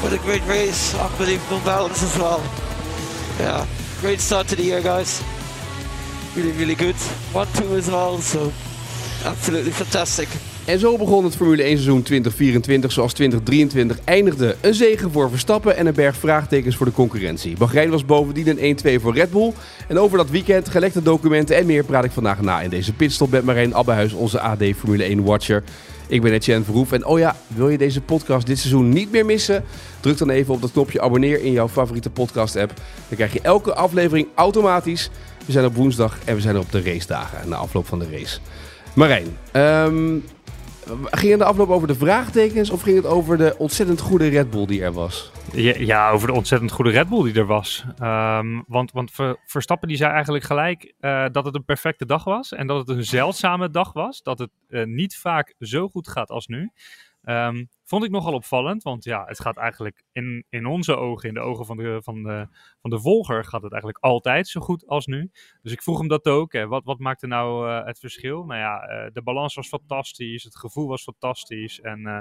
What a great race. Unbelievable balance as well. Yeah, great start to the year, guys. Really, really good. 1-2 as well, so absolutely fantastic. En zo begon het Formule 1 seizoen 2024 zoals 2023 eindigde. Een zegen voor Verstappen en een berg vraagtekens voor de concurrentie. Bahrein was bovendien een 1-2 voor Red Bull. En over dat weekend, gelekte documenten en meer praat ik vandaag na in deze pitstop met Marijn Abbehuis, onze AD Formule 1 watcher. Ik ben Etienne Verhoef en oh ja, wil je deze podcast dit seizoen niet meer missen? Druk dan even op dat knopje abonneer in jouw favoriete podcast app. Dan krijg je elke aflevering automatisch. We zijn op woensdag en we zijn er op de racedagen na afloop van de race. Marijn, ehm, ging het de afloop over de vraagtekens of ging het over de ontzettend goede Red Bull die er was? Ja, over de ontzettend goede Red Bull die er was. Ehm, want want Ver- Verstappen die zei eigenlijk gelijk eh, dat het een perfecte dag was. En dat het een zeldzame dag was. Dat het eh, niet vaak zo goed gaat als nu. Ehm, vond ik nogal opvallend. Want ja, het gaat eigenlijk in, in onze ogen, in de ogen van de, van, de, van de volger, gaat het eigenlijk altijd zo goed als nu. Dus ik vroeg hem dat ook. Hè. Wat, wat maakte nou eh, het verschil? Nou ja, eh, de balans was fantastisch. Het gevoel was fantastisch. En eh,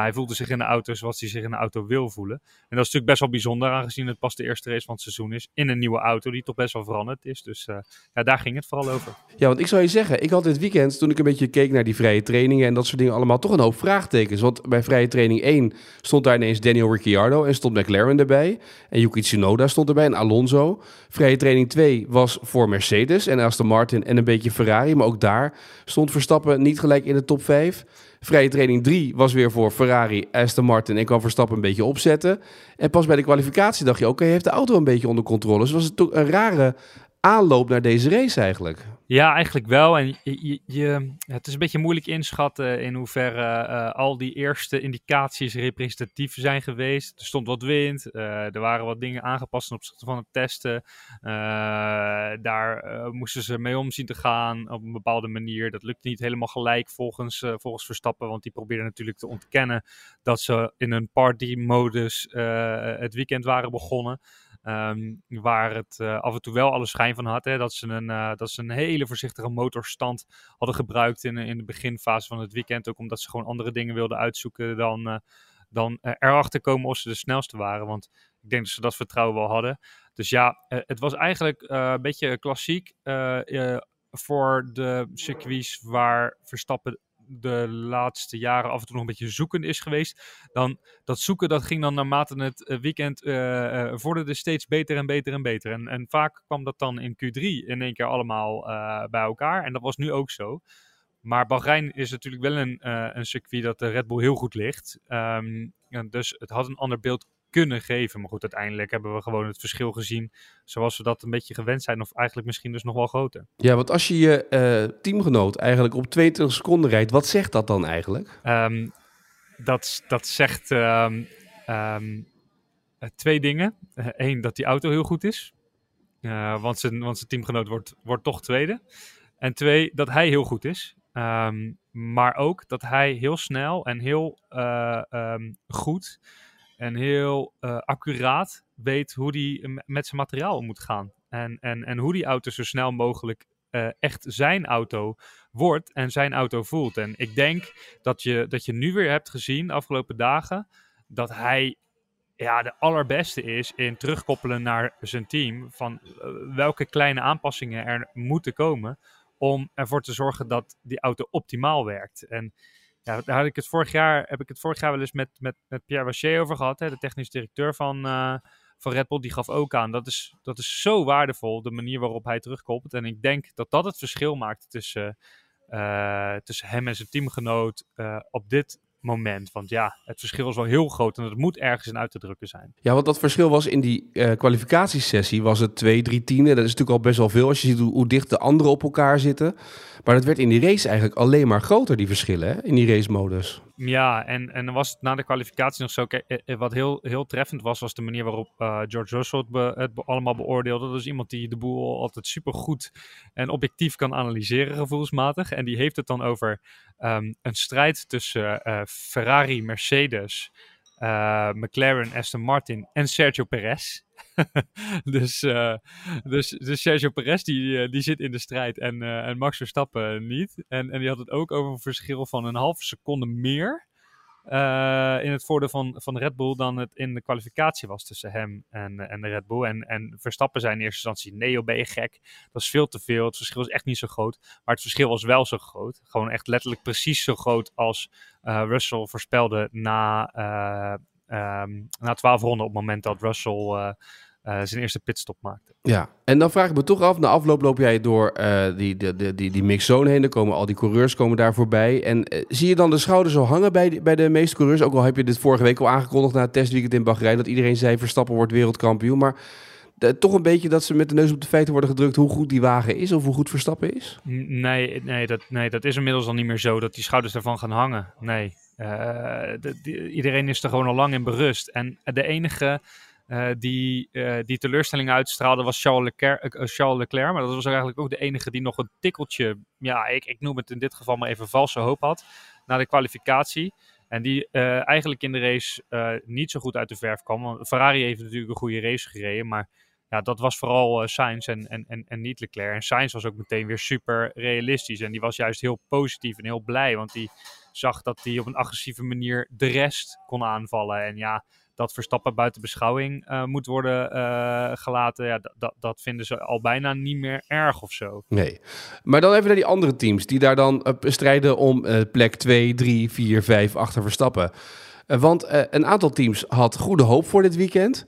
hij voelde zich in de auto zoals hij zich in de auto wil voelen. En dat is natuurlijk best wel bijzonder, aangezien het pas de eerste race van het seizoen is. In een nieuwe auto, die toch best wel veranderd is. Dus eh, ja, daar ging het vooral over. Ja, want ik zou je zeggen, ik had dit weekend, toen ik een beetje keek naar die vrije trainingen en dat soort dingen allemaal, toch een hoop vraagtekens. Want bij vrije training 1 stond daar ineens Daniel Ricciardo en stond McLaren erbij. En Yuki Tsunoda stond erbij en Alonso. Vrije training 2 was voor Mercedes en Aston Martin en een beetje Ferrari. Maar ook daar stond Verstappen niet gelijk in de top 5. Vrije training 3 was weer voor Ferrari, Aston Martin en kwam Verstappen een beetje opzetten. En pas bij de kwalificatie dacht je, oké, hij heeft de auto een beetje onder controle. Dus was het toch een rare aanloop naar deze race eigenlijk. Ja, eigenlijk wel. En je, het is een beetje moeilijk inschatten in hoeverre eh, al die eerste indicaties representatief zijn geweest. Er stond wat wind, eh, er waren wat dingen aangepast ten opzichte van het testen. Eh, daar moesten ze mee om zien te gaan op een bepaalde manier. Dat lukt niet helemaal gelijk volgens, volgens Verstappen, want die probeerde natuurlijk te ontkennen dat ze in een party-modus het weekend waren begonnen. Ehm, waar het eh, af en toe wel alle schijn van had. Hè, dat, ze een, eh, dat ze een hele voorzichtige motorstand hadden gebruikt in, in de beginfase van het weekend. Ook omdat ze gewoon andere dingen wilden uitzoeken dan, eh, dan eh, erachter komen of ze de snelste waren. Want ik denk dat ze dat vertrouwen wel hadden. Dus ja, eh, het was eigenlijk eh, een beetje klassiek eh, eh, voor de circuits waar Verstappen de laatste jaren af en toe nog een beetje zoekend is geweest. Dan dat zoeken dat ging dan naarmate het eh, weekend eh, vorderde steeds beter en beter en beter. En, en vaak kwam dat dan in Q3 in één keer allemaal bij elkaar. En dat was nu ook zo. Maar Bahrein is natuurlijk wel een, een circuit dat de Red Bull heel goed ligt. Ehm, dus het had een ander beeld kunnen geven. Maar goed, uiteindelijk hebben we gewoon het verschil gezien zoals we dat een beetje gewend zijn. Of eigenlijk misschien dus nog wel groter. Ja, want als je je eh, teamgenoot eigenlijk op 22 seconden rijdt, wat zegt dat dan eigenlijk? Ehm, dat, dat zegt ehm, ehm, eh, twee dingen. Eén, dat die auto heel goed is. Eh, want, zijn, want zijn teamgenoot wordt, wordt toch tweede. En twee, dat hij heel goed is. Maar ook dat hij heel snel en heel eh, goed en heel eh, accuraat weet hoe hij m- met zijn materiaal om moet gaan. En, en, en hoe die auto zo snel mogelijk eh, echt zijn auto wordt en zijn auto voelt. En ik denk dat je, dat je nu weer hebt gezien, de afgelopen dagen, dat hij ja, de allerbeste is in terugkoppelen naar zijn team. Van eh, welke kleine aanpassingen er moeten komen om ervoor te zorgen dat die auto optimaal werkt. En ja, daar had ik het vorig jaar, heb ik het vorig jaar wel eens met, met, met Pierre Waché over gehad, hè, de technisch directeur van, eh, van Red Bull. Die gaf ook aan, dat is, dat is zo waardevol, de manier waarop hij terugkoppelt. En ik denk dat dat het verschil maakt tussen, eh, tussen hem en zijn teamgenoot eh, op dit moment. Want ja, het verschil is wel heel groot en het moet ergens in uit te drukken zijn. Ja, want dat verschil was in die eh, kwalificatiesessie, was het 2, 3 tienden. Dat is natuurlijk al best wel veel als je ziet hoe, dicht de anderen op elkaar zitten. Maar dat werd in die race eigenlijk alleen maar groter, die verschillen, hè? in die racemodus. Ja, en, en was het na de kwalificatie nog zo. Eh, eh, wat heel, heel treffend was, was de manier waarop uh, George Russell het, allemaal beoordeelde. Dat is iemand die de boel altijd super goed en objectief kan analyseren, gevoelsmatig. En die heeft het dan over um, een strijd tussen Ferrari, Mercedes, uh, McLaren, Aston Martin en Sergio Perez. dus, uh, dus, dus Sergio Perez die, die zit in de strijd en, en Max Verstappen niet. En, en die had het ook over een verschil van een halve seconde meer in het voordeel van, van Red Bull dan het in de kwalificatie was tussen hem en, en de Red Bull. En, en Verstappen zei in eerste instantie, nee joh, je gek? Dat is veel te veel, het verschil is echt niet zo groot. Maar het verschil was wel zo groot. Gewoon echt letterlijk precies zo groot als Russell voorspelde na, um, na 12 ronden op het moment dat Russell uh, zijn eerste pitstop maakte. Ja, en dan vraag ik me toch af, na afloop loop jij door uh, die, die, die, die, die mixzone heen, er komen al die coureurs komen daar voorbij. En uh, zie je dan de schouders zo hangen bij, die, bij de meeste coureurs? Ook al heb je dit vorige week al aangekondigd na het testweekend in Bahrein, dat iedereen zei Verstappen wordt wereldkampioen. Maar de, toch een beetje dat ze met de neus op de feiten worden gedrukt hoe goed die wagen is of hoe goed Verstappen is? Nee, nee, dat, nee dat is inmiddels al niet meer zo, dat die schouders daarvan gaan hangen. Nee, de, die, iedereen is er gewoon al lang in berust. En de enige... Uh, die, uh, die teleurstelling uitstraalde was Charles Leclerc, uh, Charles Leclerc. Maar dat was eigenlijk ook de enige die nog een tikkeltje, ja, ik, ik noem het in dit geval maar even valse hoop had. Na de kwalificatie. En die eigenlijk in de race niet zo goed uit de verf kwam. Want Ferrari heeft natuurlijk een goede race gereden. Maar ja, dat was vooral Sainz en, en, en, en niet Leclerc. En Sainz was ook meteen weer super realistisch. En die was juist heel positief en heel blij. Want die zag dat hij op een agressieve manier de rest kon aanvallen. En ja dat Verstappen buiten beschouwing uh, moet worden uh, gelaten, ja, dat vinden ze al bijna niet meer erg of zo. Nee. Maar dan even naar die andere teams die daar dan uh, strijden om plek 2, 3, 4, 5 achter Verstappen. want een aantal teams had goede hoop voor dit weekend.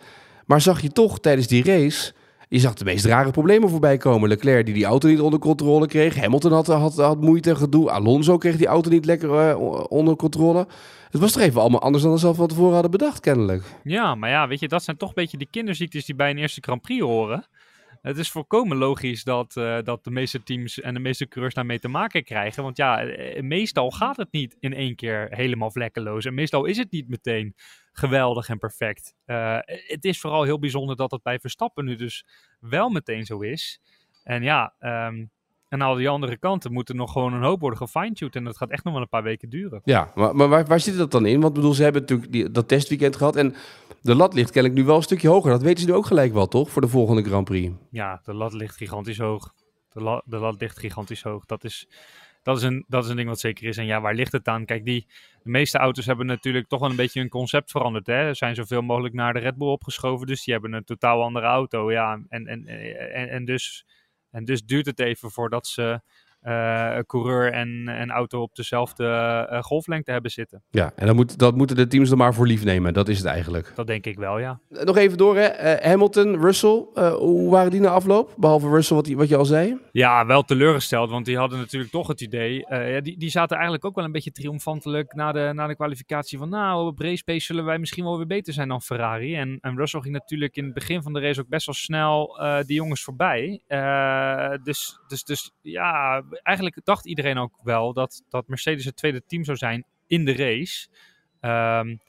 Maar zag je toch tijdens die race je zag de meest rare problemen voorbij komen. Leclerc die die auto niet onder controle kreeg. Hamilton had, had, had moeite en gedoe. Alonso kreeg die auto niet lekker uh, onder controle. Het was toch even allemaal anders dan zelf van tevoren hadden bedacht, kennelijk. Ja, maar ja, weet je, dat zijn toch een beetje die kinderziektes die bij een eerste Grand Prix horen. Het is volkomen logisch dat, uh, dat de meeste teams en de meeste coureurs daarmee te maken krijgen. Want ja, meestal gaat het niet in één keer helemaal vlekkeloos. En meestal is het niet meteen geweldig en perfect. Het is vooral heel bijzonder dat het bij Verstappen nu dus wel meteen zo is. En ja, um, en aan die andere kanten moet er nog gewoon een hoop worden gefine-tuned. En dat gaat echt nog wel een paar weken duren. Ja, maar, maar waar, waar zit dat dan in? Want bedoel, ze hebben natuurlijk die, dat testweekend gehad. En de lat ligt kennelijk nu wel een stukje hoger. Dat weten ze nu ook gelijk wel, toch? Voor de volgende Grand Prix. Ja, de lat ligt gigantisch hoog. De, la, de lat ligt gigantisch hoog. Dat is, dat, is een, dat is een ding wat zeker is. En ja, waar ligt het aan? Kijk, die, de meeste auto's hebben natuurlijk toch wel een beetje hun concept veranderd. Hè? Er zijn zoveel mogelijk naar de Red Bull opgeschoven. Dus die hebben een totaal andere auto. Ja, en, en, en, en dus en dus duurt het even voordat ze uh, coureur en, en auto op dezelfde uh, golflengte hebben zitten. Ja, en dan moet, dat moeten de teams er maar voor lief nemen. Dat is het eigenlijk. Dat denk ik wel, ja. Nog even door, hè. Hamilton, Russell. hoe waren die na afloop? Behalve Russell, wat, wat je al zei. Ja, wel teleurgesteld. Want die hadden natuurlijk toch het idee... ja, die, die zaten eigenlijk ook wel een beetje triomfantelijk na de, na de kwalificatie van... Nou, op race pace zullen wij misschien wel weer beter zijn dan Ferrari. En, en Russell ging natuurlijk in het begin van de race ook best wel snel die jongens voorbij. dus, dus, dus ja eigenlijk dacht iedereen ook wel dat, dat Mercedes het tweede team zou zijn in de race. Um,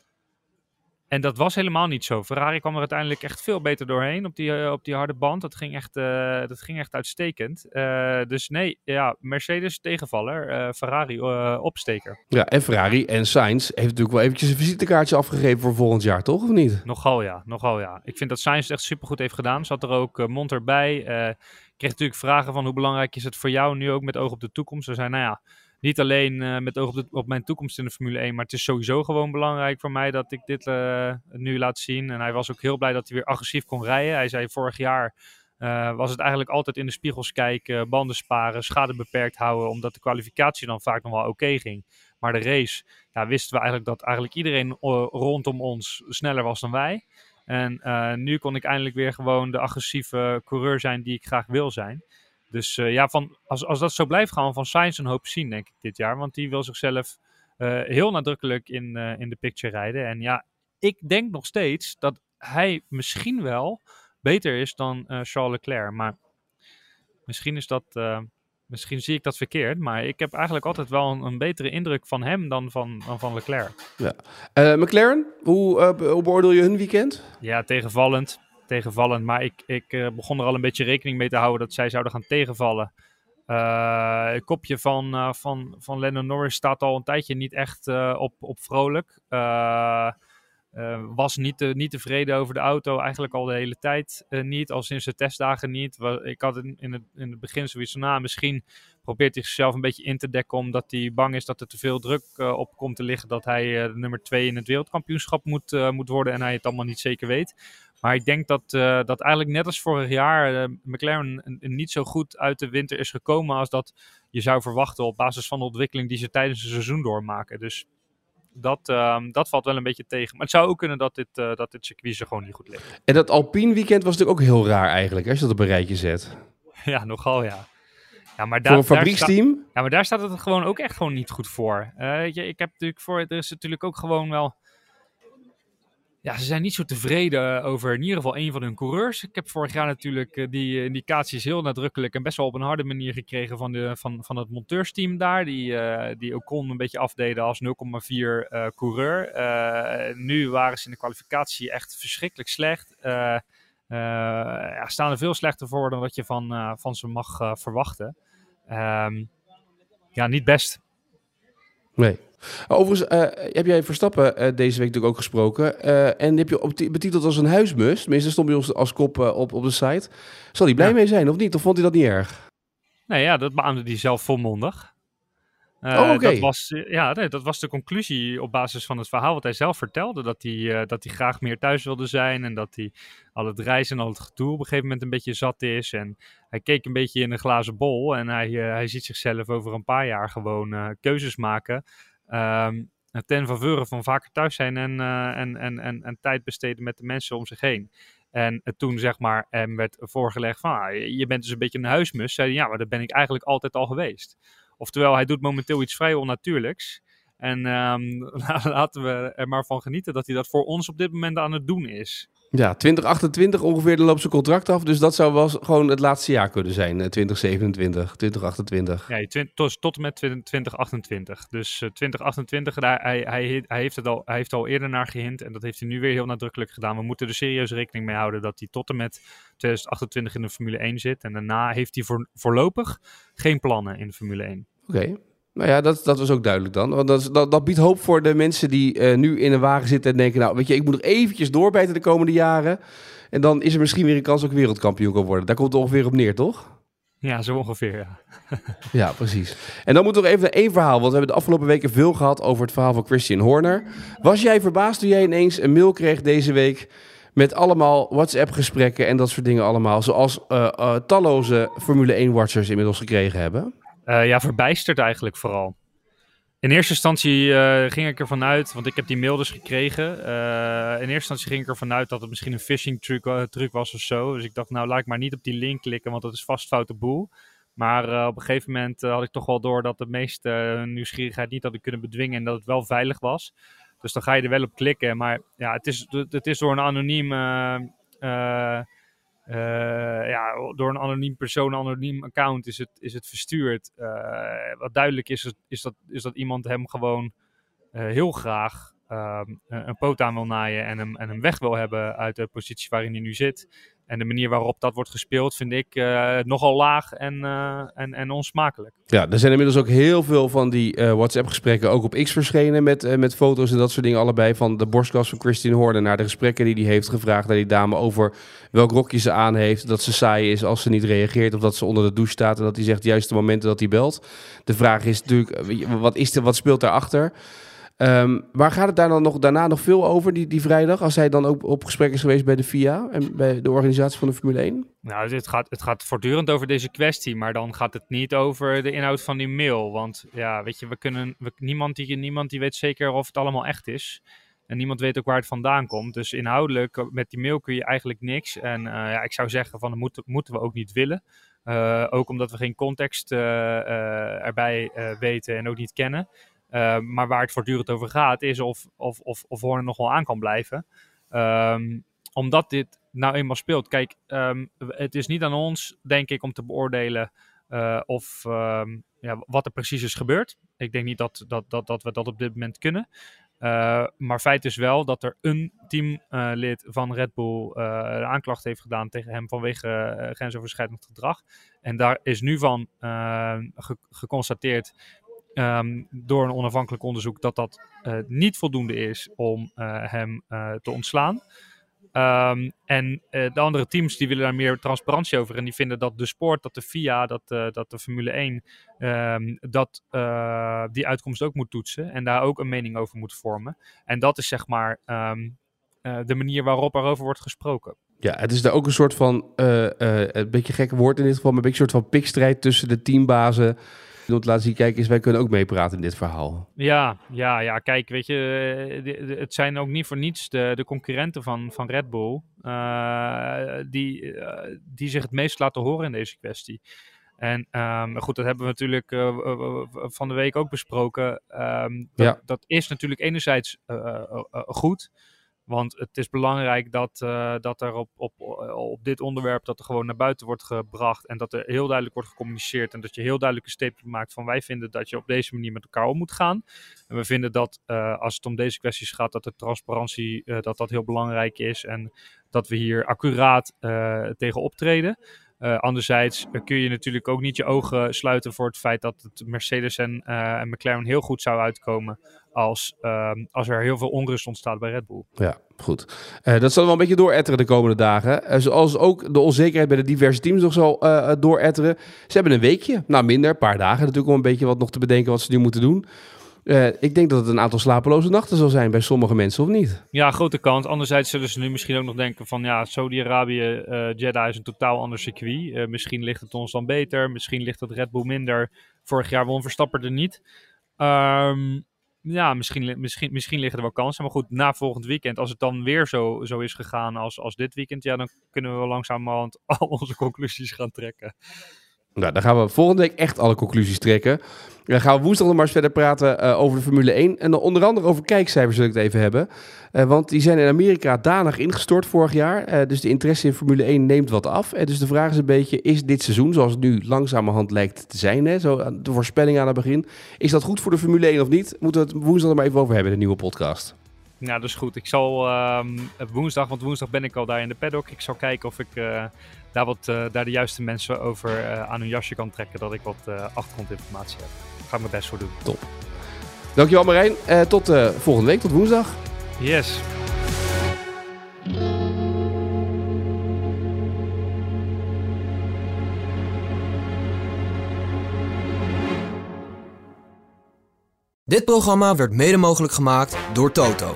en dat was helemaal niet zo. Ferrari kwam er uiteindelijk echt veel beter doorheen op die, uh, op die harde band. Dat ging echt, uh, dat ging echt uitstekend. Uh, dus nee, ja, Mercedes tegenvaller, Ferrari opsteker. Ja, en Ferrari en Sainz heeft natuurlijk wel eventjes een visitekaartje afgegeven voor volgend jaar, toch? Of niet? Nogal ja, nogal ja. Ik vind dat Sainz het echt supergoed heeft gedaan. Zat er ook mond erbij kreeg natuurlijk vragen van hoe belangrijk is het voor jou nu ook met oog op de toekomst. We zijn, nou ja, niet alleen uh, met oog op, op, mijn toekomst in de Formule 1, maar het is sowieso gewoon belangrijk voor mij dat ik dit uh, nu laat zien. En hij was ook heel blij dat hij weer agressief kon rijden. Hij zei vorig jaar uh, was het eigenlijk altijd in de spiegels kijken, banden sparen, schade beperkt houden, omdat de kwalificatie dan vaak nog wel oké ging. Maar de race, ja, wisten we eigenlijk dat eigenlijk iedereen rondom ons sneller was dan wij. En uh, nu kon ik eindelijk weer gewoon de agressieve coureur zijn die ik graag wil zijn. Dus uh, ja, van, als, als dat zo blijft gaan, van Sainz een hoop zien, denk ik, dit jaar. Want die wil zichzelf uh, heel nadrukkelijk in, in de picture rijden. En ja, ik denk nog steeds dat hij misschien wel beter is dan Charles Leclerc. Maar misschien is dat Misschien zie ik dat verkeerd, maar ik heb eigenlijk altijd wel een, een betere indruk van hem dan van, dan van Leclerc. Eh, McLaren, hoe, eh, hoe beoordeel je hun weekend? Ja, tegenvallend. Tegenvallend, maar ik, ik eh, begon er al een beetje rekening mee te houden dat zij zouden gaan tegenvallen. Het kopje van, van, van Lennon Norris staat al een tijdje niet echt op, op vrolijk. Eh, eh, was niet, te- niet tevreden over de auto, eigenlijk al de hele tijd eh, niet, al sinds de testdagen niet. Ik had in, in, het, in het begin zoiets van, nou, misschien probeert hij zichzelf een beetje in te dekken omdat hij bang is dat er te veel druk eh, op komt te liggen dat hij eh, nummer 2 in het wereldkampioenschap moet, moet worden en hij het allemaal niet zeker weet. Maar ik denk dat, dat eigenlijk net als vorig jaar McLaren niet zo goed uit de winter is gekomen als dat je zou verwachten op basis van de ontwikkeling die ze tijdens het seizoen doormaken. Dus dat, ehm, dat valt wel een beetje tegen. Maar het zou ook kunnen dat dit, eh, dat dit circuit ze gewoon niet goed ligt. En dat Alpine weekend was natuurlijk ook heel raar eigenlijk, als je dat op een rijtje zet. ja, nogal ja. Ja, maar Voor een daar, daar sta- fabrieksteam? Ja, maar daar staat het gewoon ook echt gewoon niet goed voor. Eh, weet je, ik heb natuurlijk voor, er is natuurlijk ook gewoon wel. Ja, ze zijn niet zo tevreden over in ieder geval een van hun coureurs. Ik heb vorig jaar natuurlijk eh, die indicaties heel nadrukkelijk en best wel op een harde manier gekregen van, de, van, van het monteursteam daar. Die, eh die Ocon een beetje afdeden als 0,4 eh, coureur. Nu waren ze in de kwalificatie echt verschrikkelijk slecht. Ja, staan er veel slechter voor dan wat je van, van ze mag verwachten. Ehm, ja, niet best. Nee. Overigens eh, heb jij Verstappen eh, deze week natuurlijk ook gesproken. eh, en heb je op betiteld als een huismus. Tenminste, stond bij ons als kop op, op de site. Zal hij blij Ja. mee zijn of niet? Of vond hij dat niet erg? Nee, ja, dat beaamde hij zelf volmondig. Oh, oké. dat, was, ja, nee, dat was de conclusie op basis van het verhaal wat hij zelf vertelde. Dat hij, dat hij graag meer thuis wilde zijn en dat hij al het reizen en al het gedoe op een gegeven moment een beetje zat is. En hij keek een beetje in een glazen bol en hij, hij ziet zichzelf over een paar jaar gewoon keuzes maken. Ehm, ten faveur van vaker thuis zijn en, eh, en, en, en, en tijd besteden met de mensen om zich heen. En toen zeg maar hem werd voorgelegd van, ah, je bent dus een beetje een huismus. Zei ja, maar dat ben ik eigenlijk altijd al geweest. Oftewel, hij doet momenteel iets vrij onnatuurlijks. En ehm, laten we er maar van genieten dat hij dat voor ons op dit moment aan het doen is. Ja, 2028 ongeveer, loopt zijn contract af. Dus dat zou wel gewoon het laatste jaar kunnen zijn. eh, 2027, 2028. Ja, tot, tot en met 2028. Dus eh, 2028, daar, hij, hij, hij, heeft het al, hij heeft al eerder naar gehint. En dat heeft hij nu weer heel nadrukkelijk gedaan. We moeten er serieus rekening mee houden dat hij tot en met 2028 in de Formule 1 zit. En daarna heeft hij voor, voorlopig geen plannen in de Formule 1. Oké. Nou ja, dat, dat was ook duidelijk dan. Want dat, dat, dat biedt hoop voor de mensen die eh, nu in een wagen zitten en denken... nou, weet je, ik moet nog eventjes doorbijten de komende jaren. En dan is er misschien weer een kans dat ik wereldkampioen kan worden. Daar komt het ongeveer op neer, toch? Ja, zo ongeveer, ja. Ja, precies. En dan moeten we nog even naar één verhaal. Want we hebben de afgelopen weken veel gehad over het verhaal van Christian Horner. Was jij verbaasd toen jij ineens een mail kreeg deze week... met allemaal WhatsApp-gesprekken en dat soort dingen allemaal... zoals eh, eh, talloze Formule 1-watchers inmiddels gekregen hebben? Eh, ja, verbijsterd eigenlijk vooral. In eerste instantie eh, ging ik ervan uit, want ik heb die mail dus gekregen. eh, in eerste instantie ging ik ervan uit dat het misschien een phishing truc, truc was of zo. Dus ik dacht, nou laat ik maar niet op die link klikken, want dat is vast foute boel. Maar op een gegeven moment had ik toch wel door dat de meeste nieuwsgierigheid niet hadden kunnen bedwingen en dat het wel veilig was. Dus dan ga je er wel op klikken. Maar ja, het is, het is door een anoniem eh, ja, door een anoniem persoon, anoniem account is het, is het verstuurd. Eh, wat duidelijk is, is dat, is dat iemand hem gewoon eh, heel graag ehm, een poot aan wil naaien en hem, en hem weg wil hebben uit de positie waarin hij nu zit. En de manier waarop dat wordt gespeeld vind ik eh, nogal laag en, eh, en, en onsmakelijk. Ja, er zijn inmiddels ook heel veel van die eh, WhatsApp-gesprekken ook op X verschenen met, met foto's en dat soort dingen allebei. Van de borstkas van Christine Horner naar de gesprekken die hij heeft gevraagd naar die dame over welk rokje ze aan heeft. Dat ze saai is als ze niet reageert of dat ze onder de douche staat en dat hij zegt juist de momenten dat hij belt. De vraag is natuurlijk, wat, is er, wat speelt daarachter? Ehm maar gaat het daar dan nog, daarna nog veel over, die, die vrijdag, als hij dan ook op gesprek is geweest bij de FIA en bij de organisatie van de Formule 1? Nou, het gaat, het gaat voortdurend over deze kwestie, maar dan gaat het niet over de inhoud van die mail. Want ja, weet je, we kunnen, we, niemand, die, niemand die weet zeker of het allemaal echt is. En niemand weet ook waar het vandaan komt. Dus inhoudelijk, eh, met die mail kun je eigenlijk niks. En eh, ja, ik zou zeggen, van, dat moeten, moeten we ook niet willen. Eh, ook omdat we geen context erbij weten en ook niet kennen. Uh, maar waar het voortdurend over gaat, is of, of, of, of Horner nog wel aan kan blijven. Um, omdat dit nou eenmaal speelt. Kijk, um, het is niet aan ons, denk ik, om te beoordelen of ehm, ja, wat er precies is gebeurd. Ik denk niet dat, dat, dat, dat we dat op dit moment kunnen. maar feit is wel dat er een teamlid van Red Bull een aanklacht heeft gedaan tegen hem vanwege grensoverschrijdend gedrag. En daar is nu van geconstateerd Ehm, door een onafhankelijk onderzoek dat dat uh, niet voldoende is om uh, hem uh, te ontslaan. Um, en de andere teams die willen daar meer transparantie over. En die vinden dat de sport, dat de FIA, dat, dat de Formule 1, um, ehm, dat die uitkomst ook moet toetsen. En daar ook een mening over moet vormen. En dat is zeg maar de manier waarop erover wordt gesproken. Ja, het is daar ook een soort van, een beetje gek woord in dit geval, maar een beetje een soort van pikstrijd tussen de teambazen om te laten zien, kijk eens, wij kunnen ook meepraten in dit verhaal. Ja, ja, ja, kijk, weet je, eh, het zijn ook niet voor niets de, de concurrenten van, van Red Bull uh, die, uh, die zich het meest laten horen in deze kwestie. En um, goed, dat hebben we natuurlijk uh, van de week ook besproken. Um, dat, ja. dat, is natuurlijk enerzijds goed. Want het is belangrijk dat, uh, dat er op, op, op dit onderwerp dat er gewoon naar buiten wordt gebracht. En dat er heel duidelijk wordt gecommuniceerd. En dat je heel duidelijk een statement maakt van wij vinden dat je op deze manier met elkaar om moet gaan. En we vinden dat uh, als het om deze kwesties gaat, dat de transparantie uh, dat dat heel belangrijk is. En dat we hier accuraat tegen optreden. Anderzijds kun je natuurlijk ook niet je ogen sluiten voor het feit dat het Mercedes en, en McLaren heel goed zou uitkomen als, uh, als er heel veel onrust ontstaat bij Red Bull. Ja, goed. Uh, dat zal wel een beetje dooretteren de komende dagen. zoals ook de onzekerheid bij de diverse teams nog zal dooretteren. Ze hebben een weekje, nou minder, een paar dagen natuurlijk om een beetje wat nog te bedenken wat ze nu moeten doen. Uh, ik denk dat het een aantal slapeloze nachten zal zijn bij sommige mensen, of niet? Ja, grote kans. Anderzijds zullen ze nu misschien ook nog denken van... ja, Saudi-Arabië, uh, Jeddah is een totaal ander circuit. Uh, misschien ligt het ons dan beter. Misschien ligt het Red Bull minder. Vorig jaar won Verstappen er niet. Um, ja, misschien, misschien, misschien liggen er wel kansen. Maar goed, na volgend weekend, als het dan weer zo, zo is gegaan als, als dit weekend... ja, dan kunnen we langzamerhand al onze conclusies gaan trekken. Nou, dan gaan we volgende week echt alle conclusies trekken. Dan gaan we woensdag nog maar eens verder praten uh, over de Formule 1. En dan onder andere over kijkcijfers wil ik het even hebben. Uh, want die zijn in Amerika danig ingestort vorig jaar. Uh, dus de interesse in Formule 1 neemt wat af. Dus de vraag is een beetje, is dit seizoen, zoals het nu langzamerhand lijkt te zijn... Hè, zo de voorspelling aan het begin, is dat goed voor de Formule 1 of niet? Moeten we het woensdag er maar even over hebben in de nieuwe podcast. Nou, dat is goed. Ik zal um, woensdag, want woensdag ben ik al daar in de paddock. Ik zal kijken of ik daar, wat, uh, daar de juiste mensen over uh, aan hun jasje kan trekken. Dat ik wat achtergrondinformatie heb. Daar ga ik mijn best voor doen. Top. Dankjewel Marijn. tot volgende week, tot woensdag. Yes. Dit programma werd mede mogelijk gemaakt door Toto.